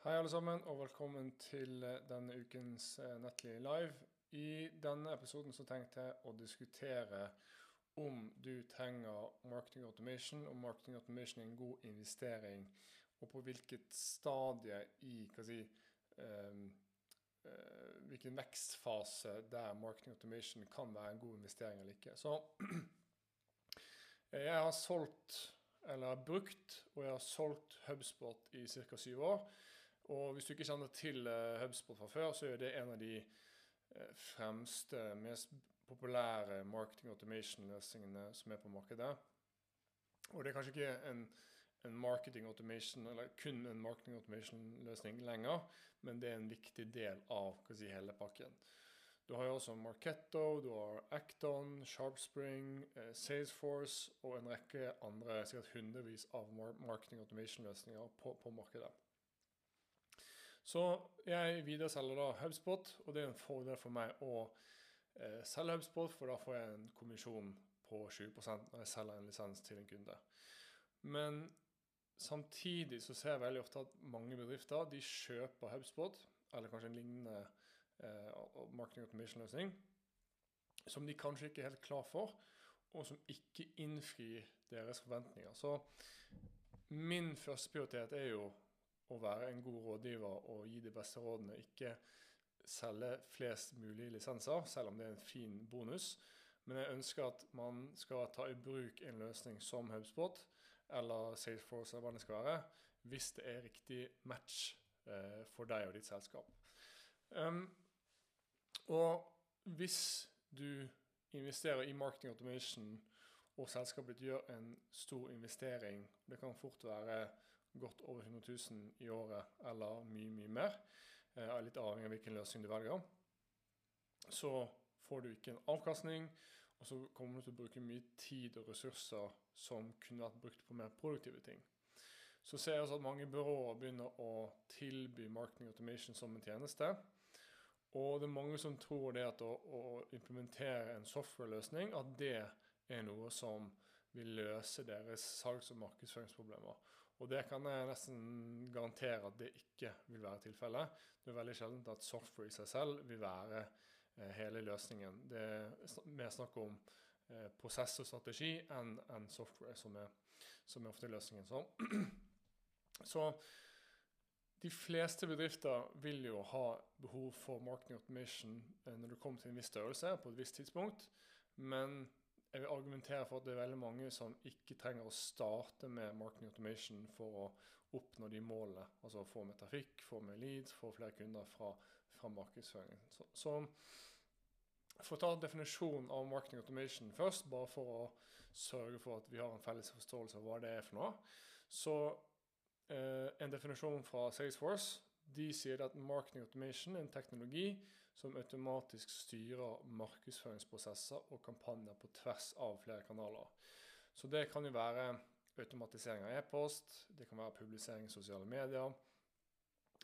Hei, alle sammen, og velkommen til eh, denne ukens eh, Nettly Live. I denne episoden så tenkte jeg å diskutere om du trenger marketing automation, om marketing automation er en god investering, og på hvilket stadie i hva si, um, uh, hvilken vekstfase der marketing automation kan være en god investering eller ikke. Så jeg har solgt, eller brukt, og jeg har solgt HubSpot i ca. syv år. Og hvis du ikke kjenner til uh, HubSpot fra før, så er det en av de uh, fremste, mest populære marketing automation-løsningene som er på markedet. Og det er kanskje ikke en, en marketing automation, eller kun en marketing automation-løsning lenger, men det er en viktig del av si, hele pakken. Du har jo også Marketto, du har Acton, Sharpspring, eh, Salesforce og en rekke andre, sikkert hundrevis av marketing automation-løsninger på, på markedet. Så jeg videreselger da HubSpot, og det er en fordel for meg å eh, selge HubSpot, for da får jeg en kommisjon på 20% når jeg selger en lisens til en kunde. Men samtidig så ser jeg veldig ofte at mange bedrifter de kjøper HubSpot, eller kanskje en lignende eh, marketing automation-løsning, som de kanskje ikke er helt klar for, og som ikke innfrir deres forventninger. Så min første prioritet er jo å være en god rådgiver og gi de beste rådene. Ikke selge flest mulig lisenser, selv om det er en fin bonus. Men jeg ønsker at man skal ta i bruk en løsning som HubSpot eller Salesforce, eller hva det skal være, hvis det er riktig match eh, for deg og ditt selskap. Um, og hvis du investerer i marketing automation, og selskapet gjør en stor investering, det kan fort være godt over 100 000 i året eller mye, mye mer, er litt avhengig av hvilken løsning du velger, så får du ikke en avkastning, og så kommer du til å bruke mye tid og ressurser som kunne vært brukt på mer produktive ting. Så ser jeg også at mange byråer begynner å tilby marketing automation som en tjeneste. Og det er mange som tror det at å, å implementere en software-løsning, at det er noe som vil løse deres salgs- og markedsføringsproblemer. Og det kan jeg nesten garantere at det ikke vil være tilfellet. Det er veldig sjeldent at software i seg selv vil være eh, hele løsningen. Det er mer snakk om eh, prosess og strategi enn en software som er, som er, ofte løsningen. Så, så de fleste bedrifter vil jo ha behov for marketing automation eh, når det kommer til en viss størrelse på et visst tidspunkt. Men jeg vil argumentere for at det er veldig mange som ikke trenger å starte med marketing automation for å oppnå de målene. Altså få med trafikk, få med leads, få flere kunder fra, fra markedsføringen. Så, så, for å ta en definisjon av marketing automation først, bare for å sørge for at vi har en felles forståelse av hva det er for noe. Så eh, en definisjon fra Salesforce de sier at marketing automation er en teknologi som automatisk styrer markedsføringsprosesser og kampanjer på tvers av flere kanaler. Så det kan jo være automatisering av e-post, det kan være publisering i sosiale medier.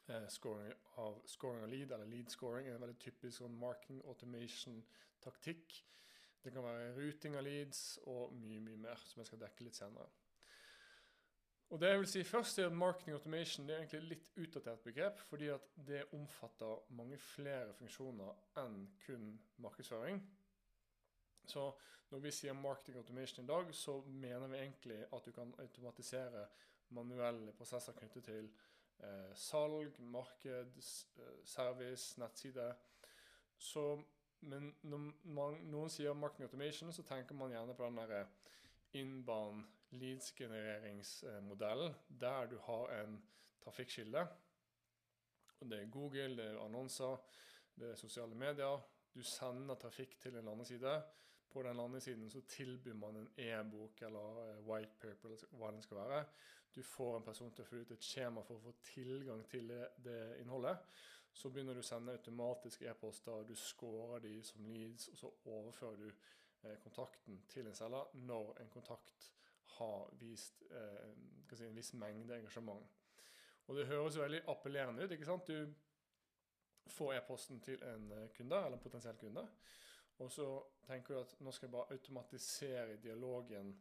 Eh, scoring, av, scoring av lead, eller lead scoring, er en veldig typisk sånn marketing automation-taktikk. Det kan være routing av leads og mye, mye mer, som jeg skal dekke litt senere. Og det jeg vil si først er at Marketing automation er egentlig litt utdatert begrep, fordi at det omfatter mange flere funksjoner enn kun markedsføring. Så når vi sier marketing automation i dag, så mener vi egentlig at du kan automatisere manuelle prosesser knyttet til eh, salg, marked, eh, service, nettside. Så, men når man, noen sier marketing automation, så tenker man gjerne på den derre innbanen leads-genereringsmodell der du har en trafikkilde. Det er Google, det er annonser, det er sosiale medier. Du sender trafikk til en landeside. På den landesiden så tilbyr man en e-bok eller eh, white paper, eller hva den skal være. Du får en person til å fylle ut et skjema for å få tilgang til det, det innholdet. Så begynner du å sende automatiske e-poster, du scorer de som leads, og så overfører du eh, kontakten til en selger når en kontakt har vist eh, si, en viss mengde engasjement. Og det høres jo veldig appellerende ut. ikke sant? Du får e-posten til en eh, kunde, eller en potensiell kunde, og så tenker du at nå skal jeg bare automatisere dialogen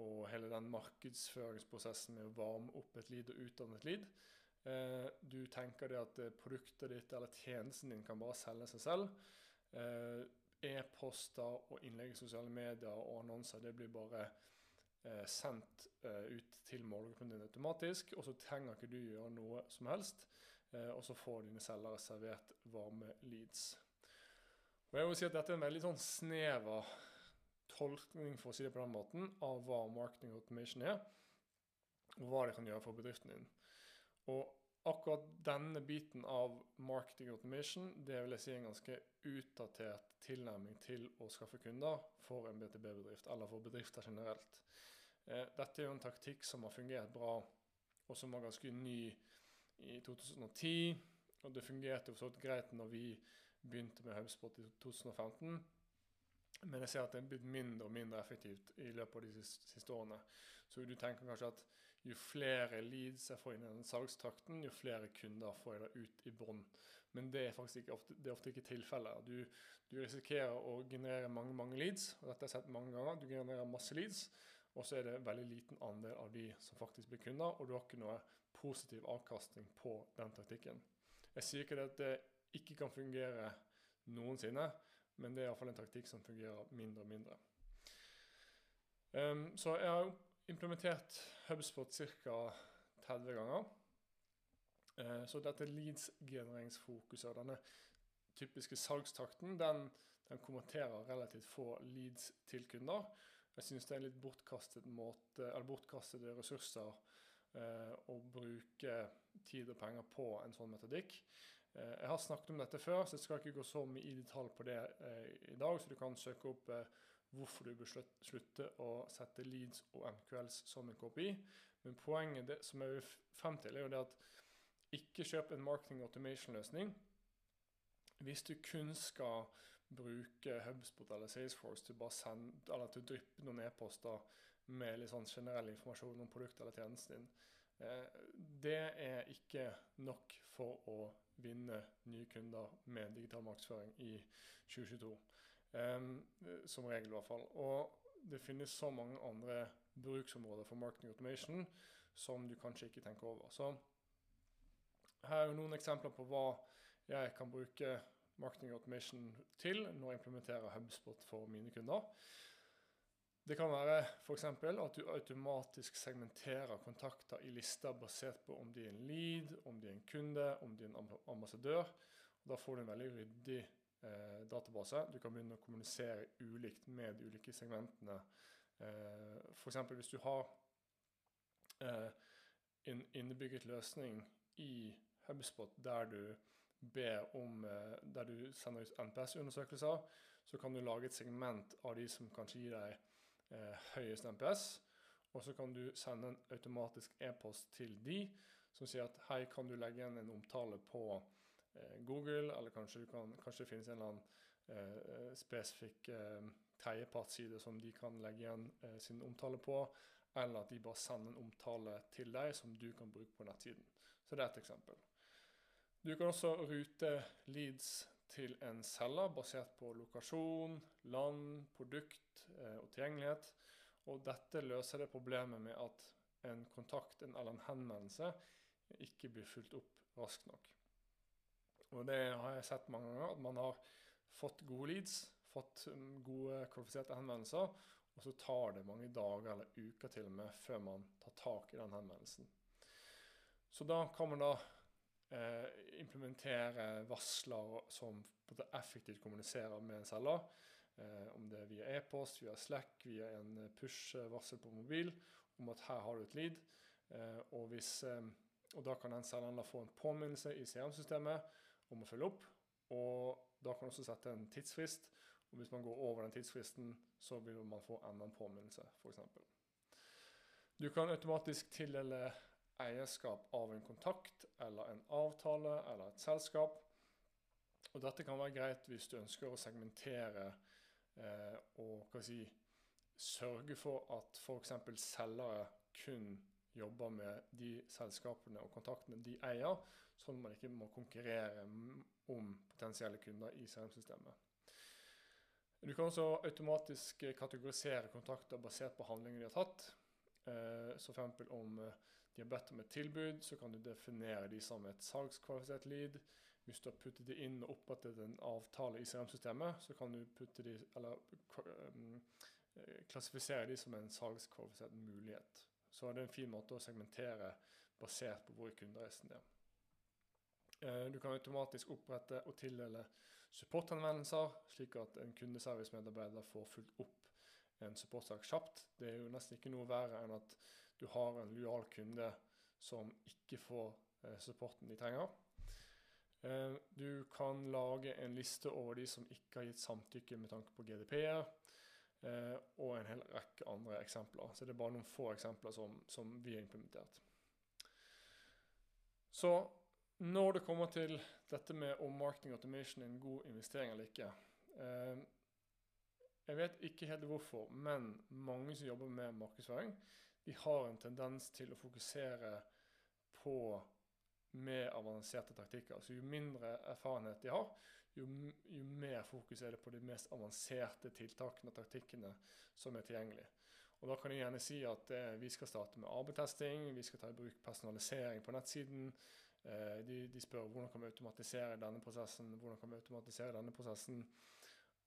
og hele den markedsføringsprosessen med å varme opp et lead og utdanne et lead. Eh, du tenker det at eh, produktet ditt eller tjenesten din kan bare selge seg selv. E-poster og innlegg i sosiale medier og annonser det blir bare sendt eh, ut til målgruppen din automatisk, og så trenger ikke du gjøre noe som helst. Eh, og så får dine selgere servert varme leads. Og jeg vil si at Dette er en veldig sånn snever tolkning for å si det på den måten, av hva marketing automation er, og hva det kan gjøre for bedriften din. Og akkurat denne biten av marketing automation det vil jeg si en ganske utdatert tilnærming til å skaffe kunder for en BTB-bedrift, eller for bedrifter generelt. Eh, dette er jo en taktikk som har fungert bra, og som var ganske ny i 2010. Og det fungerte jo så greit når vi begynte med HubSpot i 2015. Men jeg ser at det er blitt mindre og mindre effektivt i løpet av de siste årene. Så du tenker kanskje at jo flere leads jeg får inn i den salgstrakten, jo flere kunder får jeg da ut i bånn. Men det er faktisk ikke ofte, det er ofte ikke tilfellet. Du, du, risikerer å generere mange mange leads, og dette har jeg sett mange ganger. Du genererer masse leads, og så er det en veldig liten andel av de som faktisk blir kunder, og du har ikke noe positiv avkastning på den taktikken. Jeg sier ikke at det ikke kan fungere noensinne, men det er iallfall en taktikk som fungerer mindre og mindre. Um, så jeg har implementert HubSpot ca. 30 ganger. Eh, så dette leads-genereringsfokuset, denne typiske salgstakten, den, den kommenterer relativt få leads til kunder. Jeg syns det er en litt bortkastet måte, eller bortkastede ressurser eh, å bruke tid og penger på en sånn metodikk. Eh, jeg har snakket om dette før, så jeg skal ikke gå så mye i detalj på det i dag. Så du kan søke opp hvorfor du bør slutte å sette leads og MQLs som en kopi. Men poenget det, som jeg vil frem til, er jo det at ikke kjøp en marketing automation-løsning hvis du kun skal bruke HubSpot eller Salesforce til, bare send, eller til å dryppe noen e-poster med litt sånn generell informasjon om produktet eller tjenesten din. Eh, det er ikke nok for å vinne nye kunder med digital markedsføring i 2022. Um, som regel, i hvert fall. Og det finnes så mange andre bruksområder for marketing automation som du kanskje ikke tenker over. Så her er jo noen eksempler på hva jeg kan bruke marketing automation til når jeg implementerer HubSpot for mine kunder. Det kan være f.eks. at du automatisk segmenterer kontakter i lister basert på om de er en lead, om de er en kunde, om de er en ambassadør. Og da får du en veldig ryddig eh, database. Du kan begynne å kommunisere ulikt med de ulike segmentene. Eh, F.eks. hvis du har eh, en innebygget løsning i HubSpot der du ber om, eh, der du sender ut NPS-undersøkelser, så kan du lage et segment av de som kanskje gir deg høyest NPS. Og så kan du sende en automatisk e-post til de som sier at hei, kan du legge igjen en omtale på Google, eller kanskje, kan, kanskje, det finnes en eller annen eh, spesifikk eh, tredjepartsside som de kan legge igjen eh, sin omtale på, eller at de bare sender en omtale til deg som du kan bruke på nettsiden. Så det er et eksempel. Du kan også rute leads til en selger basert på lokasjon, land, produkt eh, og tilgjengelighet. Og dette løser det problemet med at en kontakt en, eller en henvendelse ikke blir fulgt opp raskt nok. Og det har jeg sett mange ganger, at man har fått gode leads, fått um, gode kvalifiserte henvendelser, og så tar det mange dager eller uker til og med før man tar tak i den henvendelsen. Så da kan man da eh, implementere varsler som effektivt kommuniserer med en selger. Eh, om det er via e-post, via Slack, via en push-varsel på mobil om at her har du et lead. Eh, og, hvis, eh, og da kan den selgeren da få en påminnelse i CRM-systemet om å følge opp. Og da kan man også sette en tidsfrist. Og hvis man går over den tidsfristen, så vil man få enda en påminnelse, f.eks. Du kan automatisk tildele eierskap av en kontakt eller en avtale eller et selskap. Og dette kan være greit hvis du ønsker å segmentere eh, og si, sørge for at f.eks. selgere kun jobber med de selskapene og kontaktene de eier, sånn at man ikke må konkurrere om potensielle kunder i CRM-systemet. Du kan også automatisk kategorisere kontakter basert på handlinger de har tatt. Eh, så f.eks. om eh, de har bedt om et tilbud, så kan du definere de som et salgskvalifisert lead. Hvis du har puttet de inn og opprettet en avtale i CRM-systemet, så kan du putte de, eller, um, klassifisere de som en salgskvalifisert mulighet. Så det er en fin måte å segmentere basert på hvor kundereisen er. Eh, du kan automatisk opprette og tildele supporthenvendelser, slik at en kundeservice-medarbeider får fulgt opp en supportsak kjapt. Det er jo nesten ikke noe verre enn at du har en lojal kunde som ikke får eh, supporten de trenger. Eh, du kan lage en liste over de som ikke har gitt samtykke med tanke på GDP-er, og en hel rekke andre eksempler. Så det er bare noen få eksempler som, som vi har implementert. Så når det kommer til dette med om marketing automation er en god investering eller ikke eh, Jeg vet ikke helt hvorfor, men mange som jobber med markedsføring, de har en tendens til å fokusere på mer avanserte taktikker. Så Jo mindre erfarenhet de har, jo, jo mer fokus er det på de mest avanserte tiltakene og taktikkene som er tilgjengelige. Og Da kan jeg gjerne si at eh, vi skal starte med AB-testing, vi skal ta i bruk personalisering på nettsiden. Eh, de, de, spør hvordan kan vi automatisere denne prosessen, hvordan kan vi automatisere denne prosessen.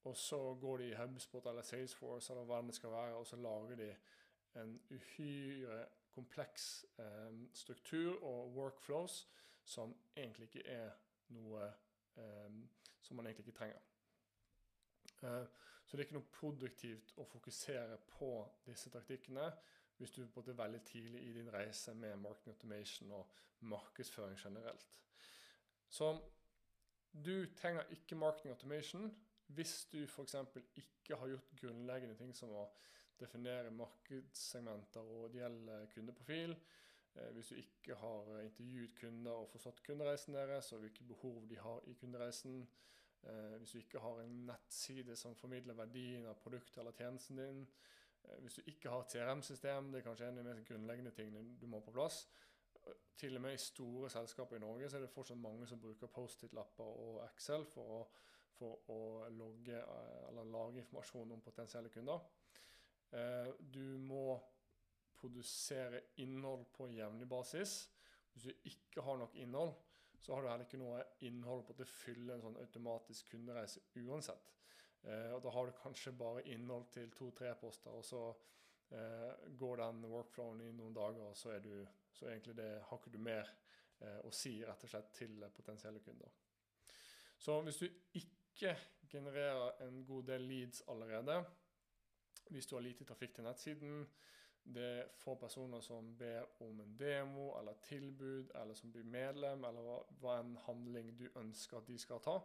Og så går de i HubSpot eller Salesforce eller hva det skal være, og så lager de en uhyre kompleks eh, struktur og workflows som egentlig ikke er noe eh, som man egentlig ikke trenger. Eh, så det er ikke noe produktivt å fokusere på disse taktikkene hvis du er veldig tidlig i din reise med marketing automation og markedsføring generelt. Så du trenger ikke marketing automation hvis du f.eks. ikke har gjort grunnleggende ting som å definere markedssegmenter og ideell kundeprofil. Eh, hvis du ikke har intervjuet kunder og forstått kundereisen deres og hvilke behov de har i kundereisen. Eh, hvis du ikke har en nettside som formidler verdien av produktet eller tjenesten din. Eh, hvis du ikke har et CRM-system, det er kanskje en av de mest grunnleggende tingene du må på plass. Eh, til og med i store selskaper i Norge så er det fortsatt mange som bruker Post-It-lapper og Excel for å, for å logge eh, lage informasjon om potensielle kunder. Du må produsere innhold på jevnlig basis. Hvis du ikke har nok innhold, så har du heller ikke noe innhold på å fylle en sånn automatisk kundereise uansett. Eh, og da har du kanskje bare innhold til to-tre poster, og så eh, går den workflowen i noen dager, og så, er du, så egentlig det, har ikke du mer eh, å si rett og slett til potensielle kunder. Så hvis du ikke genererer en god del leads allerede, hvis du har lite trafikk til nettsiden, det er få personer som ber om en demo eller tilbud, eller som blir medlem, eller hva, hva en handling du ønsker at de skal ta.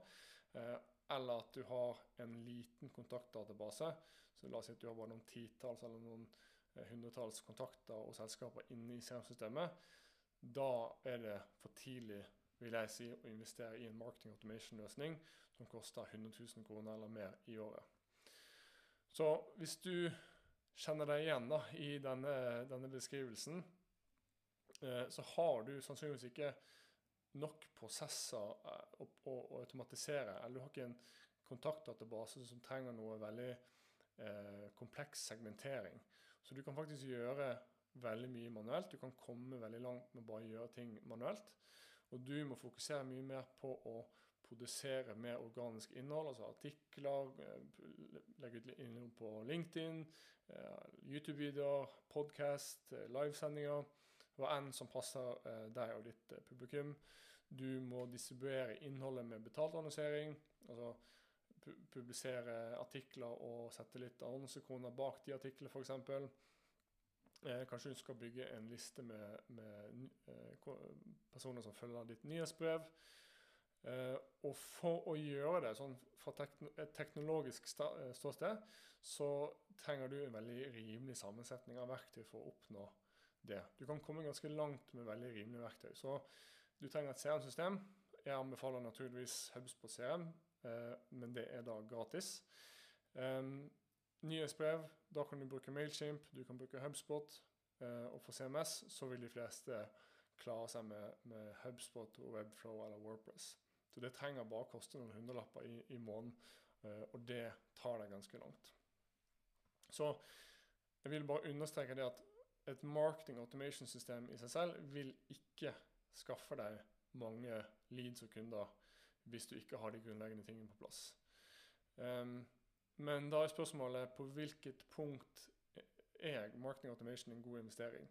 Eh, eller at du har en liten kontaktdatabase. Så la oss si at du har bare noen titalls eller noen eh, hundretalls kontakter og selskaper inne i CRM-systemet. Da er det for tidlig vil jeg si, å investere i en marketing automation-løsning som koster 100 000 kroner eller mer i året. Så hvis du kjenner deg igjen da, i denne, denne beskrivelsen, eh, så har du sannsynligvis ikke nok prosesser eh, å, å, å, automatisere. Eller du har ikke en kontaktdatabase som trenger noe veldig eh, kompleks segmentering. Så du kan faktisk gjøre veldig mye manuelt. Du kan komme veldig langt med bare å gjøre ting manuelt. Og du må fokusere mye mer på å produsere mer organisk innhold, altså artikler, eh, legge ut innhold på LinkedIn, eh, YouTube-videoer, podkast, livesendinger. Hva enn som passer deg og ditt publikum. Du må distribuere innholdet med betalt annonsering. Altså pu publisere artikler og sette litt annonsekroner bak de artiklene, f.eks. Eh, kanskje du skal bygge en liste med, med eh, personer som følger ditt nyhetsbrev. Eh, og for å gjøre det sånn fra et teknologisk eh, ståsted, så trenger du en veldig rimelig sammensetning av verktøy for å oppnå det. Du kan komme ganske langt med veldig rimelige verktøy. Så du trenger et CRM-system. Jeg anbefaler naturligvis HubSpot CRM, eh, men det er da gratis. Um, nyhetsbrev, da kan du bruke Mailchimp, du kan bruke HubSpot. Eh, og for CMS så vil de fleste klare seg med, med HubSpot, Webflow eller Wordpress. Så det trenger bare koste noen hundrelapper i, i måneden, eh, og det tar deg ganske langt. Så jeg vil bare understreke det at et marketing automation-system i seg selv vil ikke skaffe deg mange leads og kunder hvis du ikke har de grunnleggende tingene på plass. Um, men da er spørsmålet på hvilket punkt er marketing automation en god investering.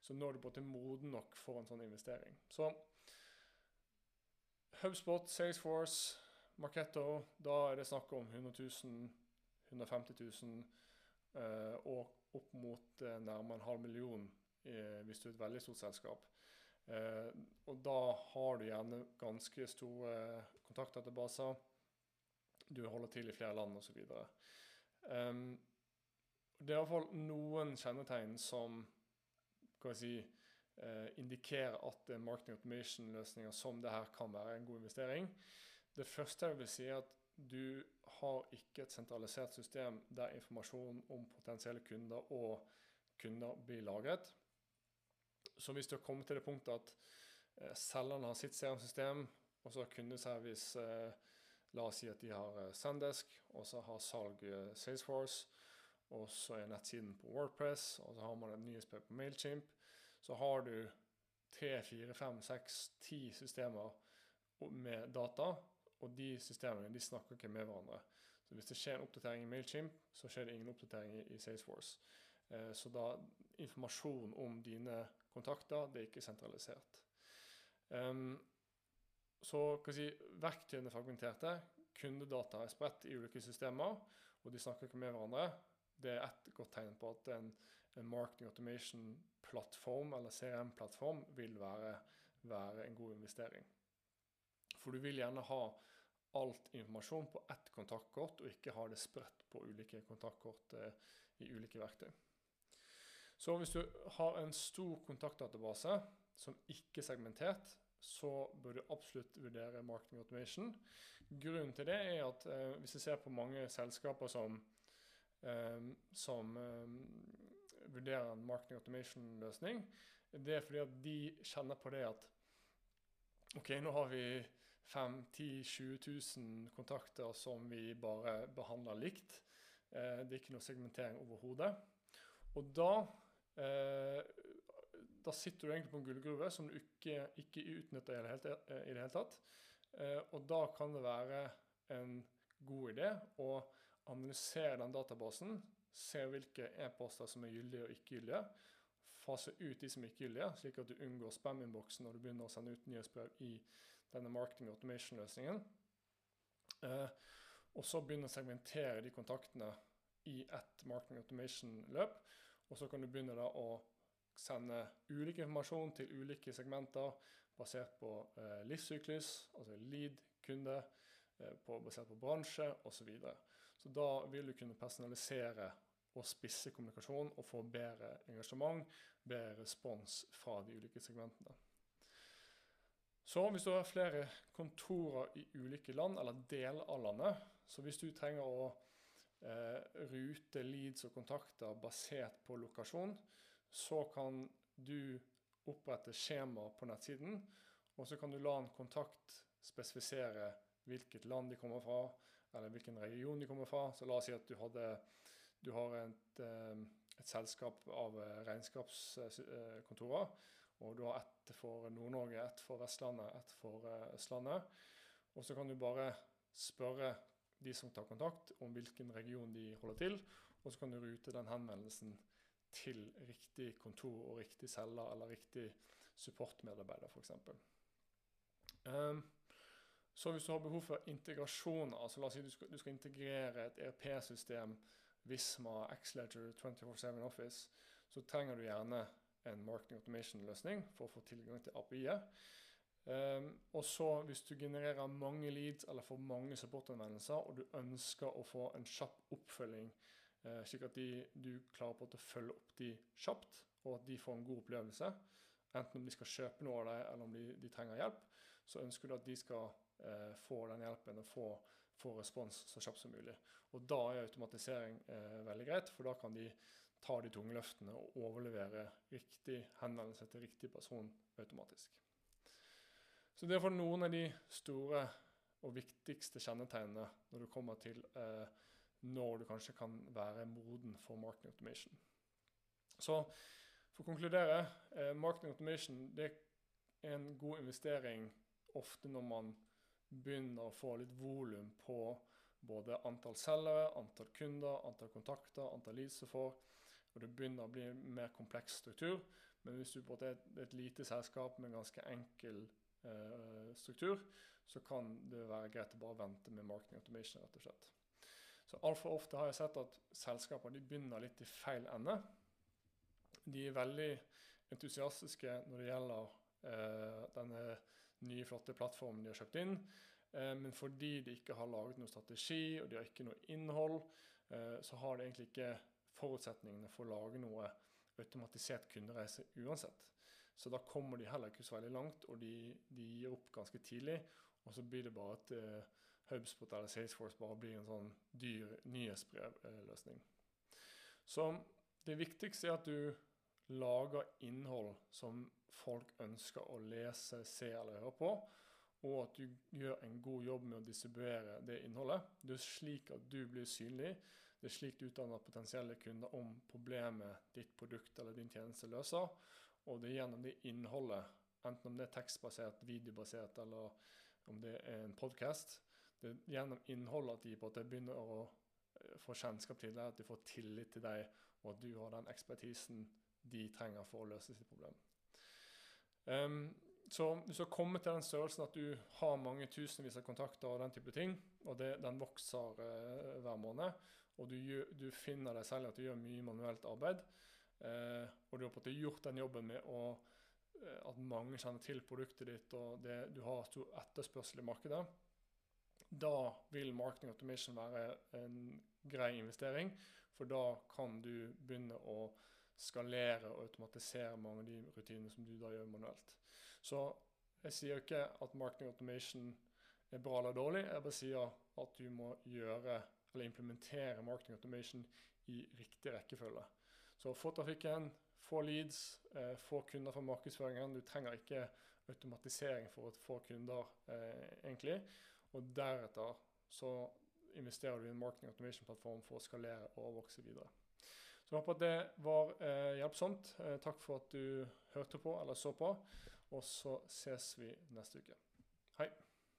Så nå er du både moden nok for en sånn investering. Så HubSpot, Salesforce, Marketto, da er det snakk om 100 000, 150 000 uh, og opp mot eh, nærmere en halv million eh, hvis du er et veldig stort selskap. Eh, og da har du gjerne ganske store kontaktdatabaser. Du holder til i flere land osv. Um, det er iallfall noen kjennetegn som kan si, eh, indikerer at marketing automation-løsninger som det her kan være en god investering. Det første jeg vil si er at du har ikke et sentralisert system der informasjon om potensielle kunder og kunder blir lagret. Så hvis du har kommet til det punktet at eh, selgerne har sitt CRM-system, og så har kundeservice eh, La oss si at de har Sandesk, og så har salg eh, Salesforce, og så er nettsiden på Wordpress, og så har man et nyhetsbrev på Mailchimp. Så har du tre, fire, fem, seks, ti systemer med data, og de systemene de snakker ikke med hverandre. Så Hvis det skjer en oppdatering i Mailchimp, så skjer det ingen oppdatering i, Salesforce. Eh, så da informasjon om dine kontakter, det er ikke sentralisert. Um, så si, verktøyene er fragmenterte. Kundedata er spredt i ulike systemer, og de snakker ikke med hverandre. Det er et godt tegn på at en, en marketing automation-plattform eller CRM-plattform vil være, være, en god investering. For du vil gjerne ha alt informasjon på ett kontaktkort, og ikke ha det spredt på ulike kontaktkort eh, i ulike verktøy. Så hvis du har en stor kontaktdatabase som ikke er segmentert, så bør du absolutt vurdere marketing automation. Grunnen til det er at eh, hvis du ser på mange selskaper som eh, som ehm, vurderer en marketing automation-løsning, det er fordi at de kjenner på det at OK, nå har vi 5 10 20 000 kontakter som vi bare behandler likt. Eh, det er ikke noe segmentering overhodet. Og da eh, da sitter du egentlig på en gullgruve som du ikke, ikke utnytter i det, hele, i det hele tatt. Eh, og da kan det være en god idé å analysere den databasen, se hvilke e-poster som er gyldige og ikke gyldige, fase ut de som er ikke gyldige, slik at du unngår spam-innboksen når du begynner å sende ut nyhetsbrev i denne marketing automation-løsningen. Eh, og så begynne å segmentere de kontaktene i ett marketing automation-løp. Og så kan du begynne da å sende ulik informasjon til ulike segmenter basert på eh, livssyklus, altså lead, kunde, eh, på, basert på bransje osv. Så da vil du kunne personalisere og spisse kommunikasjon og få bedre engasjement, bedre respons fra de ulike segmentene. Så hvis du har flere kontorer i ulike land, eller deler av landet, så hvis du trenger å eh, rute leads og kontakter basert på lokasjon, så kan du opprette skjema på nettsiden, og så kan du la en kontakt spesifisere hvilket land de kommer fra, eller hvilken region de kommer fra. Så la oss si at du, hadde, du har et, eh, et, selskap av eh, regnskapskontorer. Og du har ett for Nord-Norge, ett for Vestlandet, ett for eh, Østlandet. Og så kan du bare spørre de som tar kontakt, om hvilken region de holder til. Og så kan du rute den henvendelsen til riktig kontor og riktig selger eller riktig supportmedarbeider, f.eks. Um, så hvis du har behov for integrasjoner, altså la oss si du skal, du skal integrere et ERP-system, Visma, Xledger, 24-7 Office, så trenger du gjerne en marketing automation-løsning for å få tilgang til API-et. Um, ehm, og så hvis du genererer mange leads eller får mange supportanvendelser, og du ønsker å få en kjapp oppfølging, uh, slik at de, du klarer på å følge opp de kjapt, og at de får en god opplevelse, enten om de skal kjøpe noe av deg eller om de, de trenger hjelp, så ønsker du at de skal uh, få den hjelpen og få, få, respons så kjapt som mulig. Og Da er automatisering uh, veldig greit, for da kan de ta de tunge løftene og overlevere riktig henvendelse til riktig person automatisk. Så Det er for noen av de store og viktigste kjennetegnene når du kommer til eh, når du kanskje kan være moden for marketing automation. Så For å konkludere, eh, marketing automation det er en god investering ofte når man begynner å få litt volum på både antall selgere, antall kunder, antall kontakter, antall leads du får. Og det begynner å bli en mer kompleks struktur. Men hvis du på er et, lite selskap med en ganske enkel eh, struktur, så kan det være greit å bare vente med marketing automation. rett og slett. Så Altfor ofte har jeg sett at selskaper begynner litt i feil ende. De er veldig entusiastiske når det gjelder eh, denne nye, flotte plattformen de har kjøpt inn. Eh, men fordi de ikke har laget noen strategi og de har ikke noe innhold, eh, så har de egentlig ikke forutsetningene for å lage noe automatisert kundereise uansett. Så da kommer de heller ikke så veldig langt, og de, de gir opp ganske tidlig. Og så blir det bare at uh, Hubspot eller Salesforce bare blir en sånn dyr nyhetsbrevløsning. Så det viktigste er at du lager innhold som folk ønsker å lese, se eller høre på. Og at du gjør en god jobb med å distribuere det innholdet. Det er slik at du blir synlig. Det er slik du utdanner potensielle kunder om problemet ditt produkt eller din tjeneste løser. Og det er gjennom det innholdet, enten om det er tekstbasert, videobasert eller om det er en podkast, det er gjennom innholdet at de på at begynner å eh, få kjennskap til deg, at de får tillit til deg, og at du har den ekspertisen de trenger for å løse sitt problem. Um, så hvis du har kommet til den størrelsen at du har mange tusenvis av kontakter og den type ting, og det, den vokser uh, hver måned, og du, du, finner deg selv at du gjør mye manuelt arbeid, eh, og du har på en måte gjort den jobben med å, uh, at mange kjenner til produktet ditt, og det, du har stor etterspørsel i markedet, da vil marketing automation være en grei investering. For da kan du begynne å skalere og automatisere mange av de rutinene som du da gjør manuelt. Så jeg sier ikke at marketing automation er bra eller dårlig. Jeg bare sier at du må gjøre eller implementere marketing automation i riktig rekkefølge. Så få trafikken, få leads, eh, få kunder fra markedsføringen. Du trenger ikke automatisering for å få kunder, eh, egentlig. Og deretter så investerer du i en marketing automation-plattform for å skalere og vokse videre. Så jeg håper at det var eh, hjelpsomt. Eh, takk for at du hørte på eller så på. Og så ses vi neste uke. Hei.